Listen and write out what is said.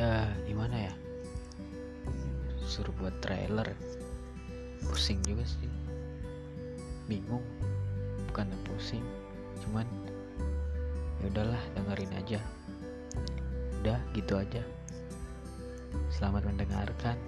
ya gimana ya? Suruh buat trailer. Pusing juga sih. Bingung. Bukan pusing cuman ya udahlah dengerin aja. Udah gitu aja. Selamat mendengarkan.